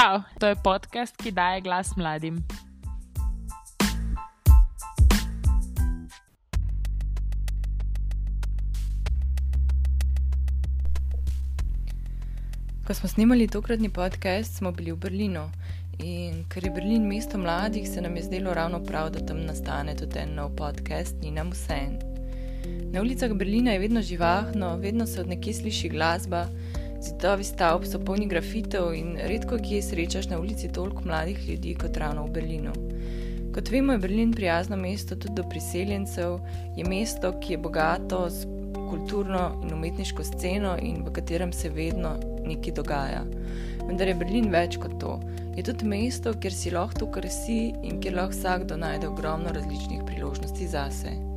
Čau, to je podcast, ki daje glas mladim. Ko smo snimali tokratni podcast, smo bili v Berlinu. In ker je Berlin mesto mladih, se nam je zdelo ravno prav, da tam nastane tudi en nov podcast, ni nam vse. Na ulicah Berlina je vedno živahno, vedno se od nekje sliši glasba, zidovi stavb so polni grafitev in redko kje srečaš na ulici toliko mladih ljudi kot ravno v Berlinu. Kot vemo, je Berlin prijazno mesto tudi do priseljencev, je mesto, ki je bogato s kulturno in umetniško sceno in v katerem se vedno nekaj dogaja. Vendar je Berlin več kot to. Je tudi mesto, kjer si lahko to, kar si in kjer lahko vsakdo najde ogromno različnih priložnosti zase.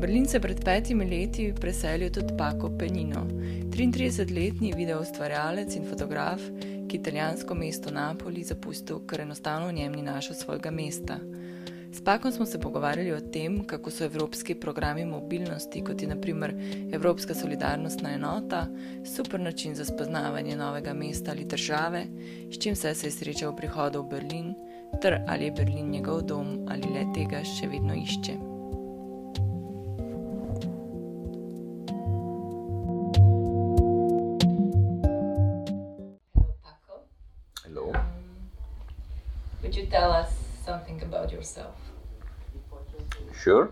Berlin se pred petimi leti preselil tudi Paco Penino, 33-letni video ustvarjalec in fotograf, ki italijansko mesto Napoli zapustil, ker enostavno v njem ni našel svojega mesta. S Pakom smo se pogovarjali o tem, kako so evropski programi mobilnosti, kot je naprimer Evropska solidarnostna enota, super način za spoznavanje novega mesta ali države, s čim se je srečal v prihodu v Berlin, ter ali je Berlin njegov dom ali le tega še vedno išče. Tell us something about yourself? Sure.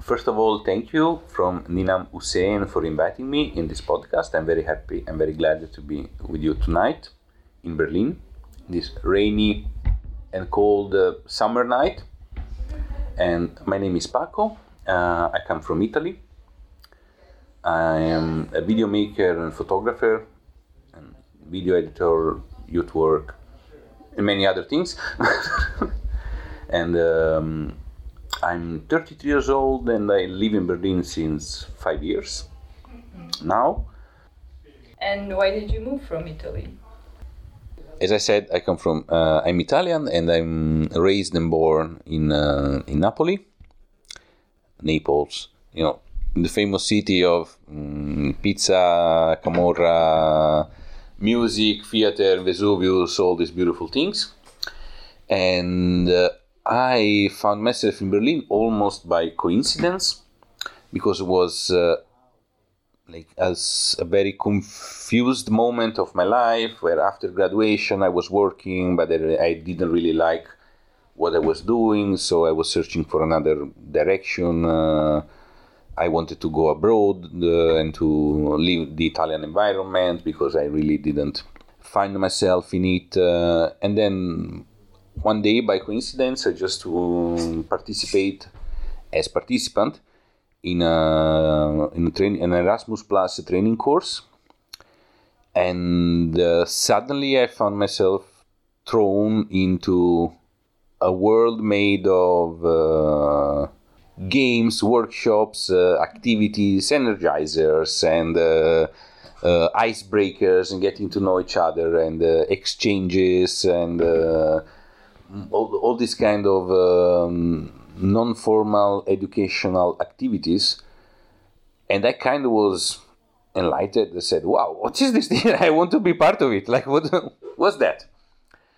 First of all, thank you from Ninam Hussein for inviting me in this podcast. I'm very happy and very glad to be with you tonight in Berlin, this rainy and cold uh, summer night. And my name is Paco. Uh, I come from Italy. I am a video maker and photographer, and video editor, youth work, and many other things. and um, I'm 33 years old and I live in Berlin since five years now. And why did you move from Italy? As I said, I come from, uh, I'm Italian and I'm raised and born in, uh, in Napoli, Naples, you know, the famous city of um, pizza, Camorra, music, theater, Vesuvius, all these beautiful things. And uh, I found myself in Berlin almost by coincidence because it was uh, like as a very confused moment of my life where after graduation I was working but I didn't really like what I was doing so I was searching for another direction uh, I wanted to go abroad uh, and to leave the Italian environment because I really didn't find myself in it uh, and then one day by coincidence I just to participate as participant in a in a train an Erasmus Plus training course and uh, suddenly I found myself thrown into a world made of uh, games, workshops, uh, activities, energizers, and uh, uh, icebreakers, and getting to know each other, and exchanges, and all, all this kind of um, non-formal educational activities. And I kind of was enlightened. I said, "Wow, what is this thing? I want to be part of it. Like, what was that?"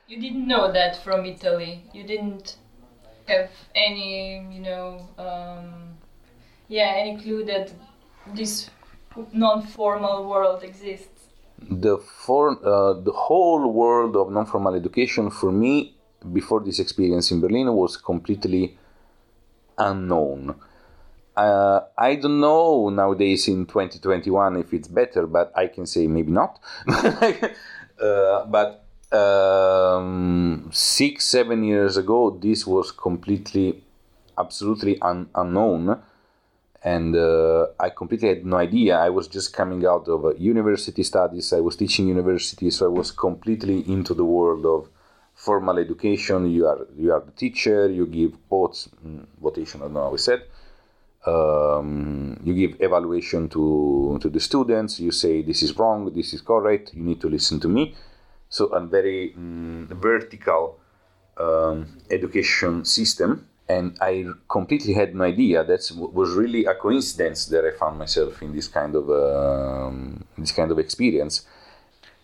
You didn't know that from Italy. You didn't have any, you know, um, yeah, any clue that this non-formal world exists. The for uh, the whole world of non-formal education for me before this experience in Berlin was completely unknown. Uh, I don't know nowadays in 2021 if it's better, but I can say maybe not. uh, but um, six, seven years ago, this was completely, absolutely un- unknown. And uh, I completely had no idea. I was just coming out of uh, university studies. I was teaching university, so I was completely into the world of formal education. You are you are the teacher. You give votes, mm, votation. I don't know how we said. Um, you give evaluation to to the students. You say this is wrong. This is correct. You need to listen to me. So a very mm, vertical um, education system. And I completely had no idea. That was really a coincidence that I found myself in this kind of um, this kind of experience.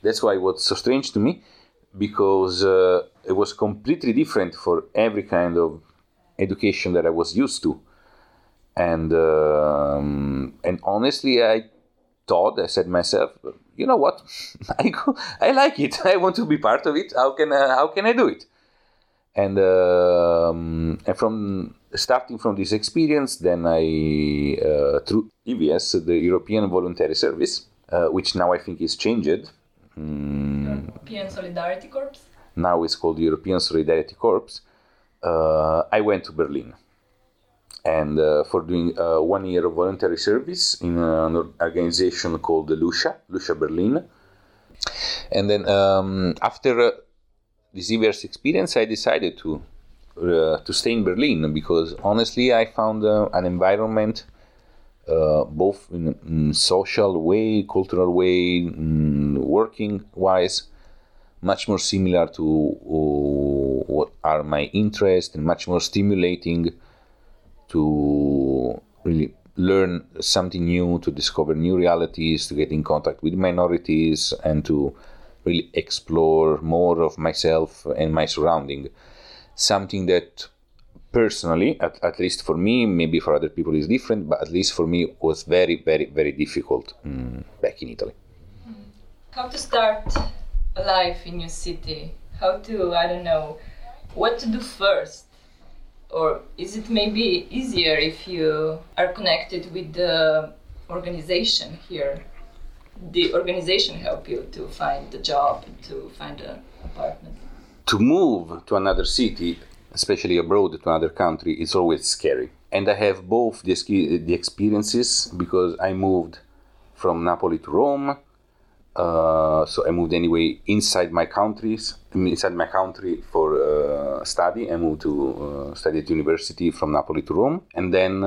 That's why what's so strange to me because uh, it was completely different for every kind of education that I was used to. And um, and honestly, I thought I said myself, you know what, I go, I like it. I want to be part of it. How can I, how can I do it? And um, and from starting from this experience, then I uh, through EVS, the European Voluntary Service, uh, which now I think is changed. Mm. European Solidarity Corps. Now it's called European Solidarity Corps. Uh, I went to Berlin and uh, for doing uh, one year of voluntary service in an organization called Lucia, Lucia Berlin. And then um, after uh, this year's experience, I decided to uh, to stay in Berlin because honestly, I found uh, an environment, uh, both in, in, social way, cultural way, working wise, much more similar to what are my interests and much more stimulating to really learn something new, to discover new realities, to get in contact with minorities, and to really explore more of myself and my surrounding. Something that personally, at, at least for me, maybe for other people is different, but at least for me was very, very, very difficult mm, back in Italy. How to start a life in your city? How to, I don't know, what to do first? Or is it maybe easier if you are connected with the organization here? The organization help you to find the job to find an apartment? To move to another city especially abroad to another country is always scary. And i have both the, the experiences because i moved from napoli to rome uh, so I moved anyway inside my countries, inside my country for uh, study. I moved to uh, study at university from Napoli to Rome, and then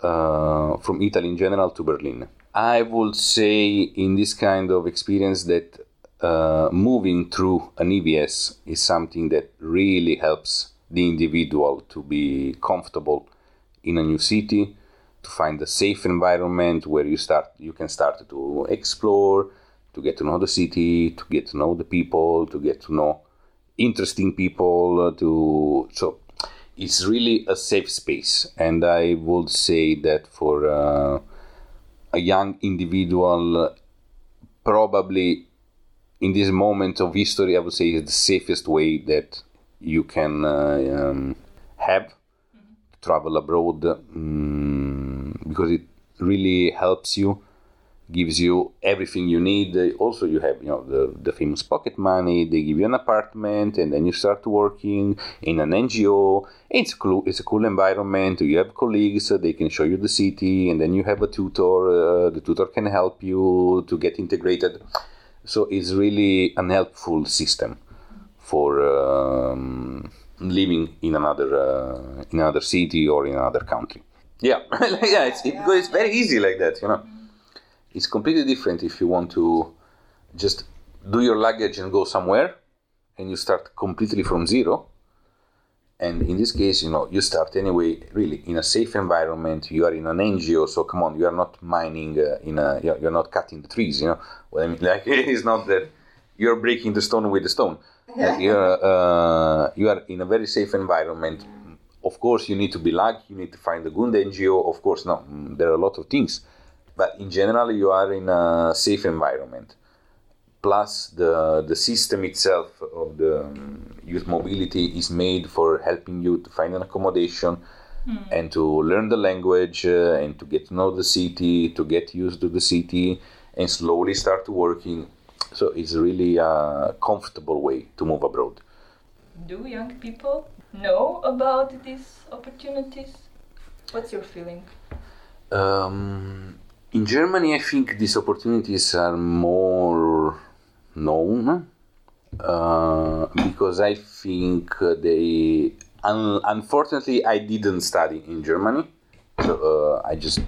uh, from Italy in general to Berlin. I would say in this kind of experience that uh, moving through an EVS is something that really helps the individual to be comfortable in a new city, to find a safe environment where you start, you can start to explore to get to know the city, to get to know the people, to get to know interesting people. Uh, to so it's really a safe space, and I would say that for uh, a young individual, probably in this moment of history, I would say is the safest way that you can uh, um, have mm-hmm. travel abroad um, because it really helps you gives you everything you need. Also, you have you know the, the famous pocket money. They give you an apartment, and then you start working in an NGO. It's cool. It's a cool environment. You have colleagues. They can show you the city, and then you have a tutor. Uh, the tutor can help you to get integrated. So it's really an helpful system for um, living in another uh, in another city or in another country. Yeah, yeah. It's, it, it's very easy like that, you know. It's completely different if you want to just do your luggage and go somewhere and you start completely from zero. And in this case, you know, you start anyway, really in a safe environment. You are in an NGO, so come on, you are not mining uh, in a, you're not cutting the trees. You know, what I mean, like it's not that you're breaking the stone with the stone. Like you're, uh, you are in a very safe environment. Of course, you need to be lucky. You need to find a good NGO. Of course, no, mm, there are a lot of things but in general you are in a safe environment. Plus the the system itself of the um, youth mobility is made for helping you to find an accommodation mm. and to learn the language uh, and to get to know the city to get used to the city and slowly start to working. So it's really a comfortable way to move abroad. Do young people know about these opportunities? What's your feeling? Um, in Germany, I think these opportunities are more known uh, because I think they. Un- unfortunately, I didn't study in Germany, so uh, I just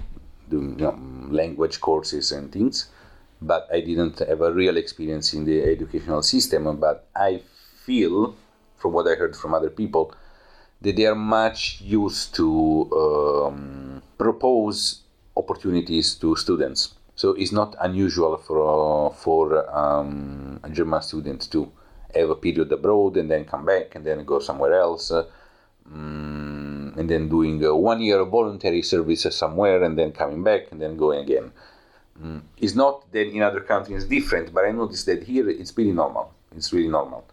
do you know, language courses and things, but I didn't have a real experience in the educational system. But I feel, from what I heard from other people, that they are much used to um, propose opportunities to students. So it's not unusual for for um, a German student to have a period abroad and then come back and then go somewhere else. Uh, mm, and then doing uh, one year of voluntary service somewhere and then coming back and then going again. Mm. It's not that in other countries different, but I noticed that here it's pretty normal. It's really normal.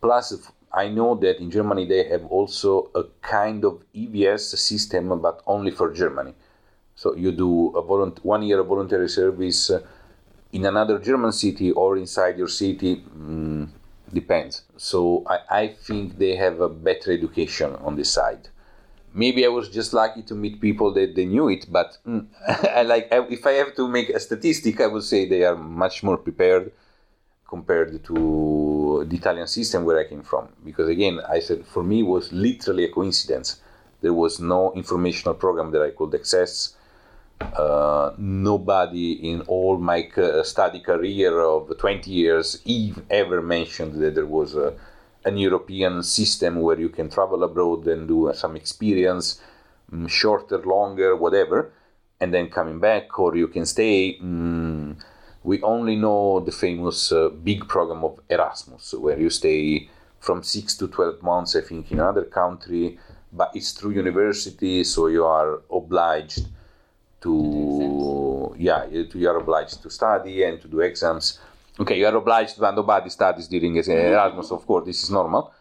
Plus, I know that in Germany they have also a kind of EVS system, but only for Germany. So you do a volunt- one year of voluntary service uh, in another German city or inside your city. Mm, depends. So I, I think they have a better education on this side. Maybe I was just lucky to meet people that they knew it, but mm, I like if I have to make a statistic, I would say they are much more prepared compared to the Italian system where I came from. Because again, I said for me it was literally a coincidence. There was no informational program that I could access. Uh, nobody in all my study career of 20 years even ever mentioned that there was a, an European system where you can travel abroad and do some experience, mm, shorter, longer, whatever, and then coming back, or you can stay. Mm, we only know the famous uh, big program of Erasmus, where you stay from six to 12 months, I think, in another country, but it's through university, so you are obliged to yeah to, you are obliged to study and to do exams. Okay you are obliged but nobody studies during erasmus of course this is normal.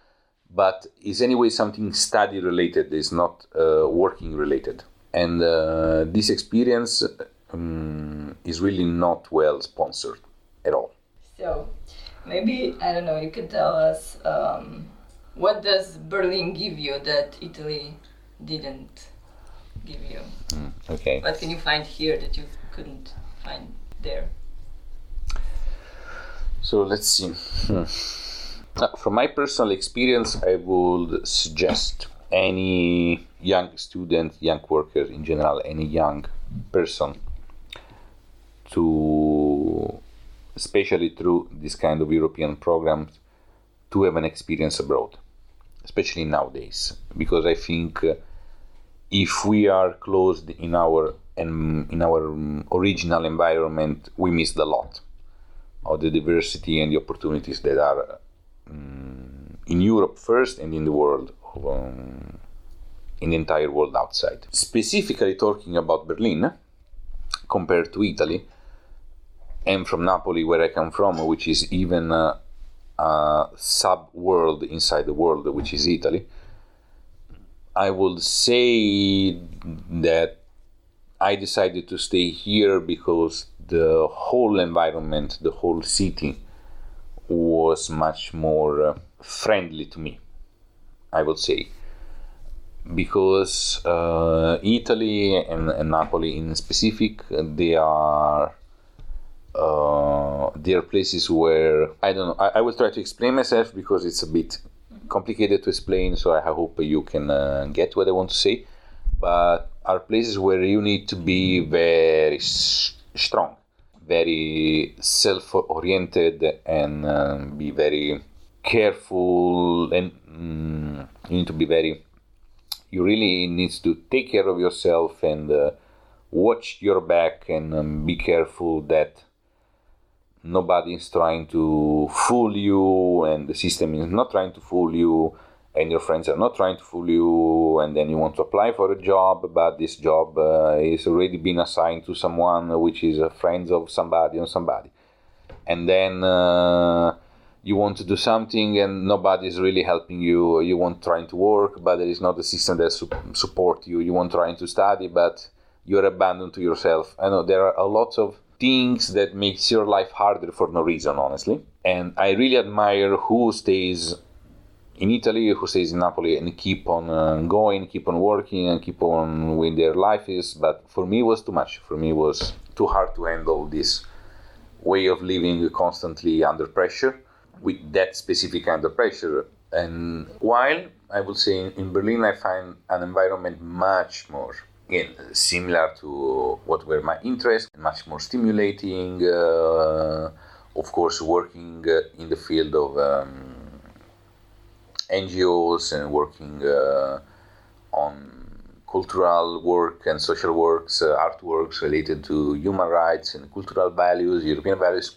But is anyway something study related is not uh, working related. And uh, this experience um, is really not well sponsored at all. So maybe i don't know you could tell us um, what does berlin give you that italy didn't give you. Mm, okay. What can you find here that you couldn't find there? So let's see. Hmm. From my personal experience, I would suggest any young student, young worker in general, any young person to, especially through this kind of European programs, to have an experience abroad, especially nowadays, because I think. Uh, if we are closed in our and in our original environment, we miss a lot of the diversity and the opportunities that are um, in Europe first and in the world, um, in the entire world outside. Specifically talking about Berlin compared to Italy, and from Napoli, where I come from, which is even a sub world inside the world, which is Italy I would say that I decided to stay here because the whole environment, the whole city was much more uh, friendly to me, I would say. Because uh, Italy and, and, Napoli in specific, they are uh, they are places where I don't know. I, I will try to explain myself because it's a bit complicated to explain, so I hope you can uh, get what I want to say. But are places where you need to be very strong, very self-oriented, and uh, be very careful, and mm, you need to be very. You really need to take care of yourself and uh, watch your back and um, be careful that nobody is trying to fool you and the system is not trying to fool you and your friends are not trying to fool you and then you want to apply for a job but this job uh, is already been assigned to someone which is a friend of somebody or somebody. And then uh, you want to do something and nobody is really helping you. You want trying to work but there is not a system that su- support you. You want trying to study but you're abandoned to yourself. I know there are a lot of things that makes your life harder for no reason honestly. And i really admire who stays in italy who stays in napoli and keep on uh, going keep on working and keep on with their life is. But for me it was too much. For me it was too hard to handle this way of living constantly under pressure with that specific kind of pressure. And while i would say in berlin i find an environment much more again similar to what were my interests much more stimulating uh, of course working uh, in the field of um, ngos and working uh, on cultural work and social works uh, artworks related to human rights and cultural values european values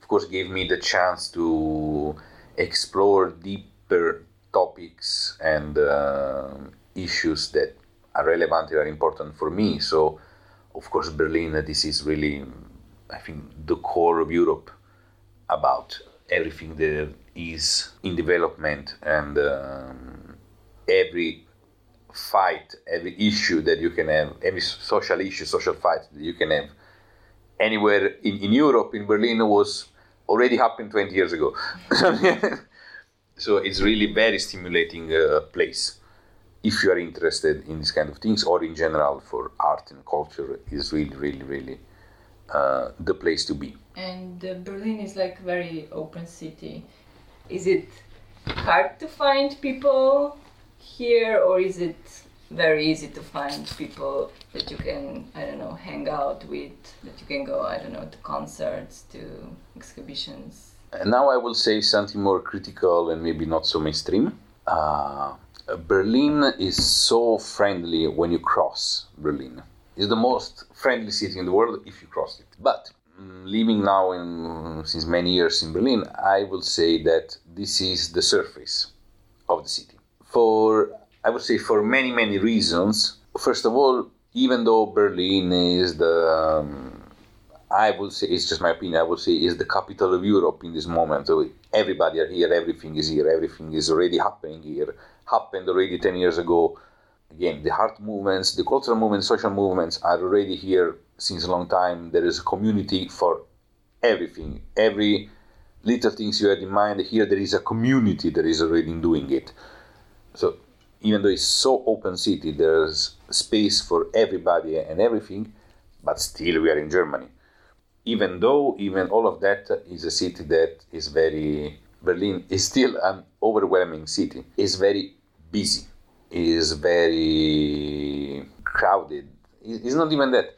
of course gave me the chance to explore deeper topics and uh, issues that relevant and important for me. So, of course, Berlin, this is really, I think, the core of Europe about everything that is in development and um, every fight, every issue that you can have, every social issue, social fight that you can have anywhere in, in Europe, in Berlin, was already happened 20 years ago. so it's really very stimulating uh, place. If you are interested in these kind of things, or in general for art and culture, is really, really, really uh, the place to be. And uh, Berlin is like very open city. Is it hard to find people here, or is it very easy to find people that you can I don't know hang out with, that you can go I don't know to concerts, to exhibitions? And now I will say something more critical and maybe not so mainstream. Uh, Berlin is so friendly when you cross Berlin. It's the most friendly city in the world if you cross it. But mm, living now in since many years in Berlin, I will say that this is the surface of the city. For I would say for many many reasons. First of all, even though Berlin is the um, I would say it's just my opinion. I would say is the capital of Europe in this moment. So everybody are here. Everything is here. Everything is already happening here. Happened already ten years ago. Again, the art movements, the cultural movements, social movements are already here since a long time. There is a community for everything. Every little things you had in mind here, there is a community that is already doing it. So even though it's so open city, there's space for everybody and everything. But still, we are in Germany even though even all of that is a city that is very Berlin is still an overwhelming city. It's very busy. Is very crowded. It's not even that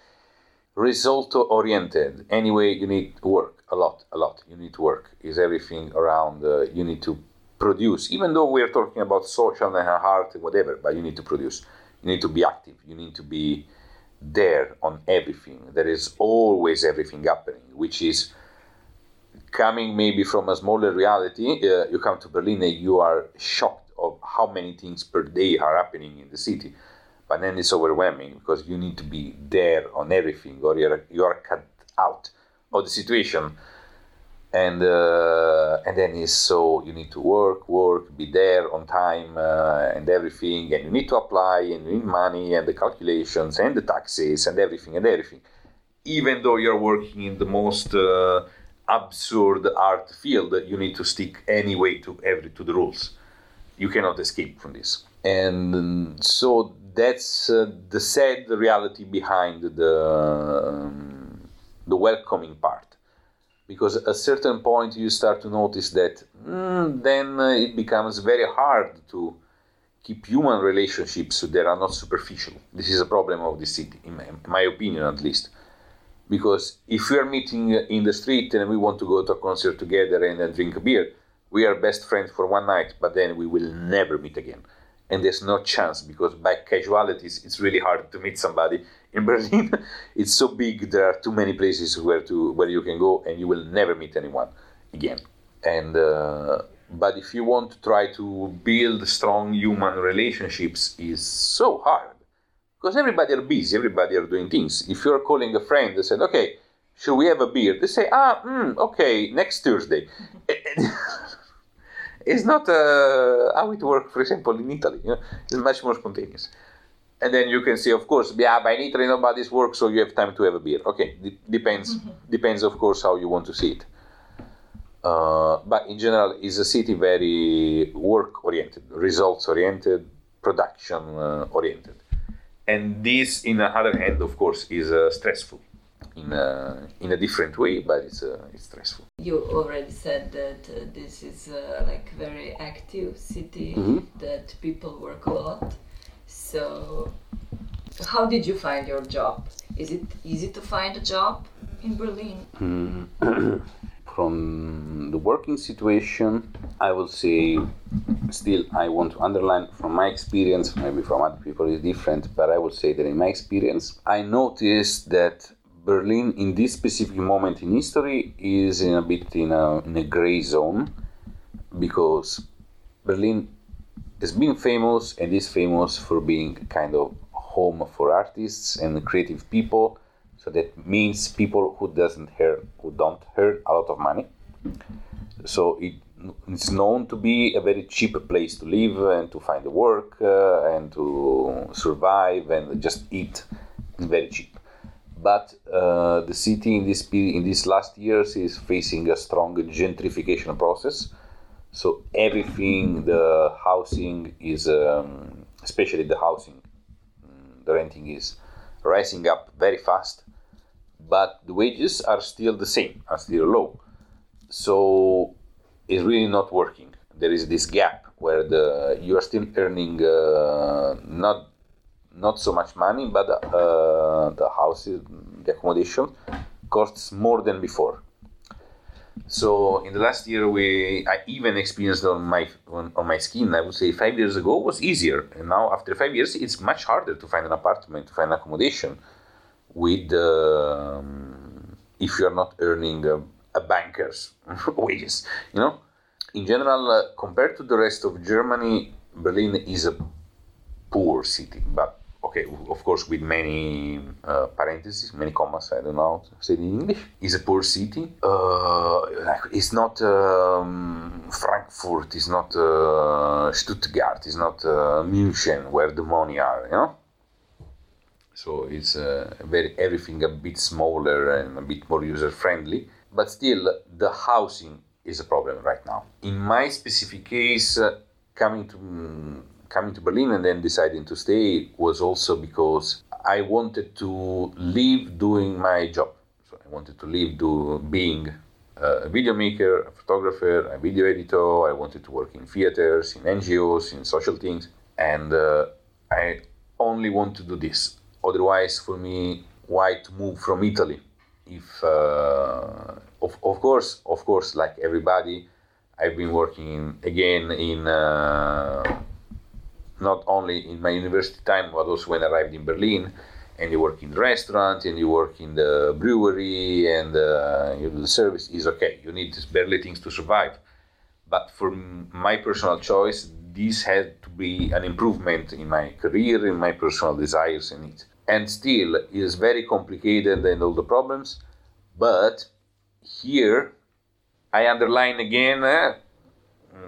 result oriented. Anyway, you need work a lot, a lot. You need to work. Is everything around? Uh, you need to produce. Even though we are talking about social and heart, whatever, but you need to produce. You need to be active. You need to be there on everything. There is always everything happening, which is coming maybe from a smaller reality. Uh, you come to Berlin and you are shocked of how many things per day are happening in the city. But then it's overwhelming because you need to be there on everything, or you're you are cut out of the situation. And uh, and then it's so you need to work work be there on time uh, and everything. And you need to apply and you need money and the calculations and the taxes and everything and everything. Even though you're working in the most uh, absurd art field you need to stick anyway to every to the rules you cannot escape from this and so that's uh, the sad reality behind the um, the welcoming part because at a certain point you start to notice that mm, then uh, it becomes very hard to keep human relationships that are not superficial. This is a problem of the city, in my, in my opinion at least. Because if we are meeting in the street and we want to go to a concert together and uh, drink beer, we are best friends for one night, but then we will never meet again. And there's no chance because by casualities, it's really hard to meet somebody in Berlin, it's so big. There are too many places where to where you can go, and you will never meet anyone again. And uh, but if you want to try to build strong human relationships, is so hard because everybody are busy. Everybody are doing things. If you're calling a friend and said, "Okay, should we have a beer?" They say, "Ah, mm, okay, next Thursday." it's not uh, how it works, for example, in Italy. You know? It's much more spontaneous and then you can say, of course, yeah, by Italy nobody's work, so you have time to have a beer. Okay, D- depends. Mm-hmm. Depends, of course, how you want to see it. Uh, but in general, is a city very work oriented, results oriented, production uh, oriented, and this, in the other hand, of course, is uh, stressful in a, in a different way, but it's uh, it's stressful. You already said that uh, this is uh, like very active city mm-hmm. that people work a lot so, how did you find your job? Is it easy to find a job in Berlin? Mm. from the working situation, I will say, still, I want to underline from my experience, maybe from other people is different, but I would say that in my experience, I noticed that Berlin, in this specific moment in history, is in a bit in a, in a gray zone because Berlin has been famous and is famous for being kind of home for artists and creative people. So that means people who doesn't earn, who don't earn a lot of money. So it, it's known to be a very cheap place to live and to find a work uh, and to survive and just eat. It's very cheap. But uh, the city in this in these last years is facing a strong gentrification process. So everything, the housing is, um, especially the housing, mm, the renting is rising up very fast, but the wages are still the same, are still low. So it's really not working. There is this gap where the you are still earning uh, not not so much money, but uh, the house, the accommodation costs more than before. So in the last year, we I even experienced on my on, on, my skin. I would say five years ago was easier, and now after five years, it's much harder to find an apartment, to find accommodation, with um, if you are not earning a, a banker's wages. You know, in general, uh, compared to the rest of Germany, Berlin is a poor city, but okay, of course, with many uh, parentheses, many commas, I don't know how to say it in English, is a poor city. Uh, it's not um, Frankfurt, it's not uh, Stuttgart, it's not uh, München, where the money are, you know? So it's uh, very everything a bit smaller and a bit more user friendly, but still the housing is a problem right now. In my specific case, uh, coming to coming to Berlin and then deciding to stay was also because I wanted to live doing my job. So I wanted to live do, being a video maker, a photographer, a video editor. I wanted to work in theaters, in NGOs, in social things, and uh, I only want to do this. Otherwise, for me, why to move from Italy? If uh, of, of course, of course, like everybody, I've been working again in. Uh, not only in my university time, but also when I arrived in Berlin. And you work in the restaurant, and you work in the brewery, and uh, you do the service is okay. You need barely things to survive. But for my personal choice, this had to be an improvement in my career, in my personal desires and needs. And still, it is very complicated and all the problems. But here, I underline again, uh,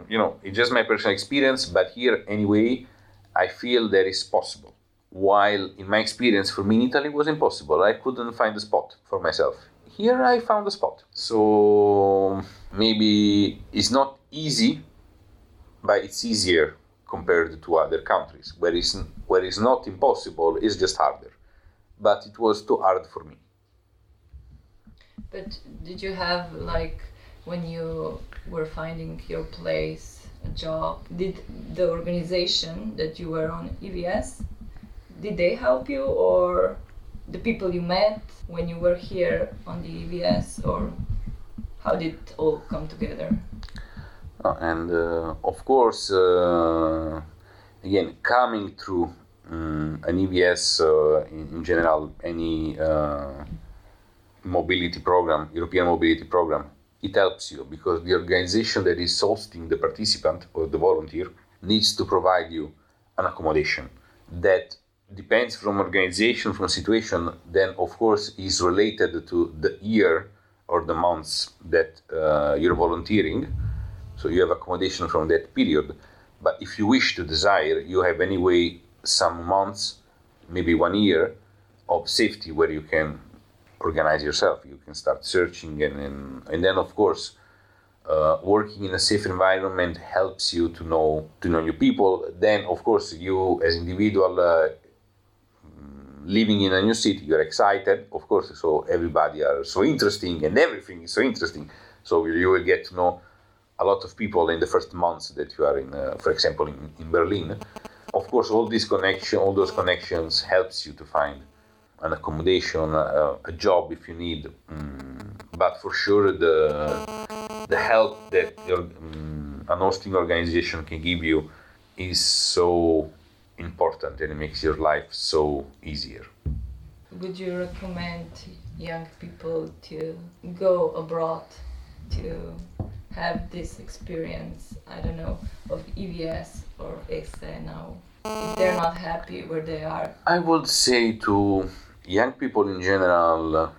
you know, it's just my personal experience. But here, anyway, I feel that is possible. While in my experience for me in Italy was impossible. I couldn't find a spot for myself. Here I found a spot. So maybe it's not easy, but it's easier compared to other countries. Where it's, where it's not impossible, it's just harder. But it was too hard for me. But did you have like when you were finding your place a job did the organization that you were on evs did they help you or the people you met when you were here on the evs or how did it all come together? Uh, and uh, of course uh, again coming through um, an evs uh, in, in, general any uh, mobility program european mobility program it helps you because the organization that is hosting the participant or the volunteer needs to provide you an accommodation that depends from organization from situation then of course is related to the year or the months that uh, you're volunteering. So you have accommodation from that period. But if you wish to desire you have anyway some months maybe one year of safety where you can organize yourself. You can start searching, and and, and then of course, uh, working in a safe environment helps you to know to know new people. Then of course, you as individual. Uh, living in a new city you're excited of course so everybody are so interesting and everything is so interesting so you will get to know a lot of people in the first months that you are in uh, for example in, in berlin of course all these connection all those connections helps you to find an accommodation, a, a job if you need. Um, but for sure, the the help that your, um, an hosting organization can give you is so important and it makes your life so easier. Would you recommend young people to go abroad to have this experience, I don't know, of EVS or ESC now, if they're not happy where they are? I would say to young people in general,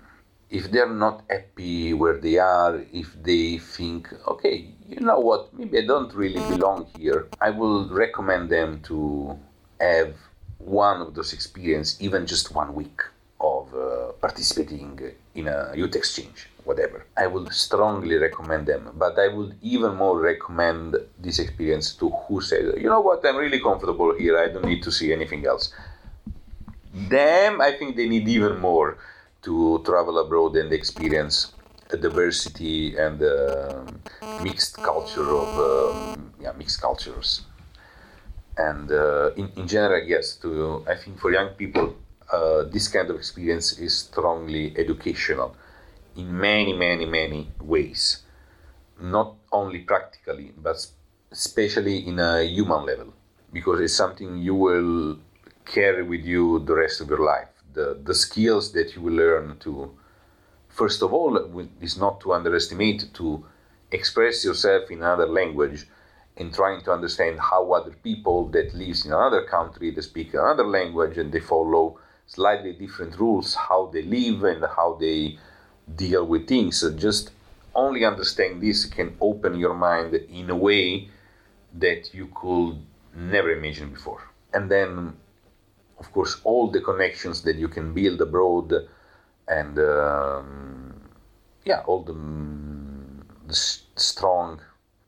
if they're not happy where they are, if they think, okay, you know what, maybe I don't really belong here, I will recommend them to have one of those experiences, even just one week of uh, participating in a youth exchange, whatever. I would strongly recommend them, but I would even more recommend this experience to who says, you know what, I'm really comfortable here, I don't need to see anything else. Them, I think they need even more to travel abroad and experience the diversity and the mixed culture of um, yeah mixed cultures. And uh, in, in general yes to i think for young people uh, this kind of experience is strongly educational in many many many ways. Not only practically but especially in a human level because it's something you will carry with you the rest of your life. The, the skills that you will learn to first of all is not to underestimate to express yourself in another language and trying to understand how other people that lives in another country they speak another language and they follow slightly different rules how they live and how they deal with things. So just only understanding this can open your mind in a way that you could never imagine before. And then of course, all the connections that you can build abroad, and um, yeah, all the, the, strong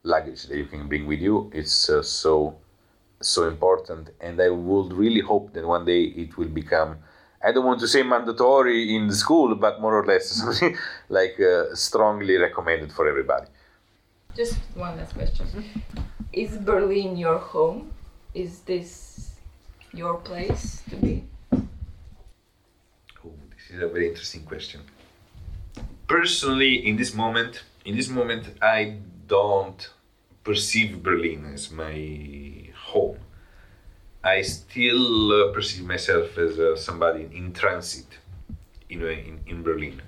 luggage that you can bring with you. It's uh, so so important, and I would really hope that one day it will become. I don't want to say mandatory in the school, but more or less something like uh, strongly recommended for everybody. Just one last question: Is Berlin your home? Is this your place to be? Oh, this is a very interesting question. Personally, in this moment, in this moment, I don't perceive Berlin as my home. I still uh, perceive myself as uh, somebody in transit in, in, in Berlin.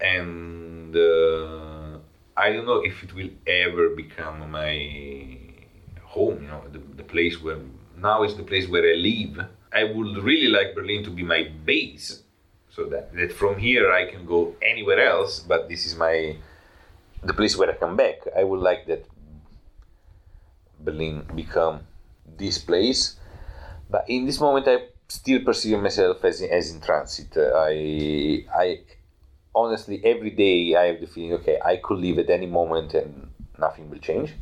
And uh, I don't know if it will ever become my home, you know, the, the place where now is the place where I live. I would really like Berlin to be my base, so that, that from here I can go anywhere else. But this is my the place where I come back. I would like that Berlin become this place. But in this moment, I still perceive myself as in, as in transit. Uh, I I honestly every day I have the feeling, okay, I could leave at any moment and nothing will change.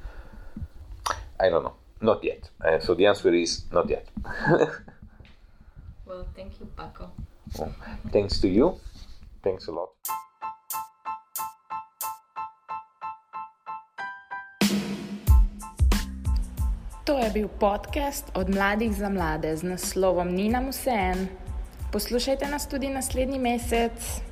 I don't know. Not yet. Uh, so the answer is not yet. well, thank you, Paco. Well, thanks to you. Thanks a lot. To je bil podcast od mladih za mlade z naslovom Nina Musen. Poslušajte nas tudi naslednji mesec.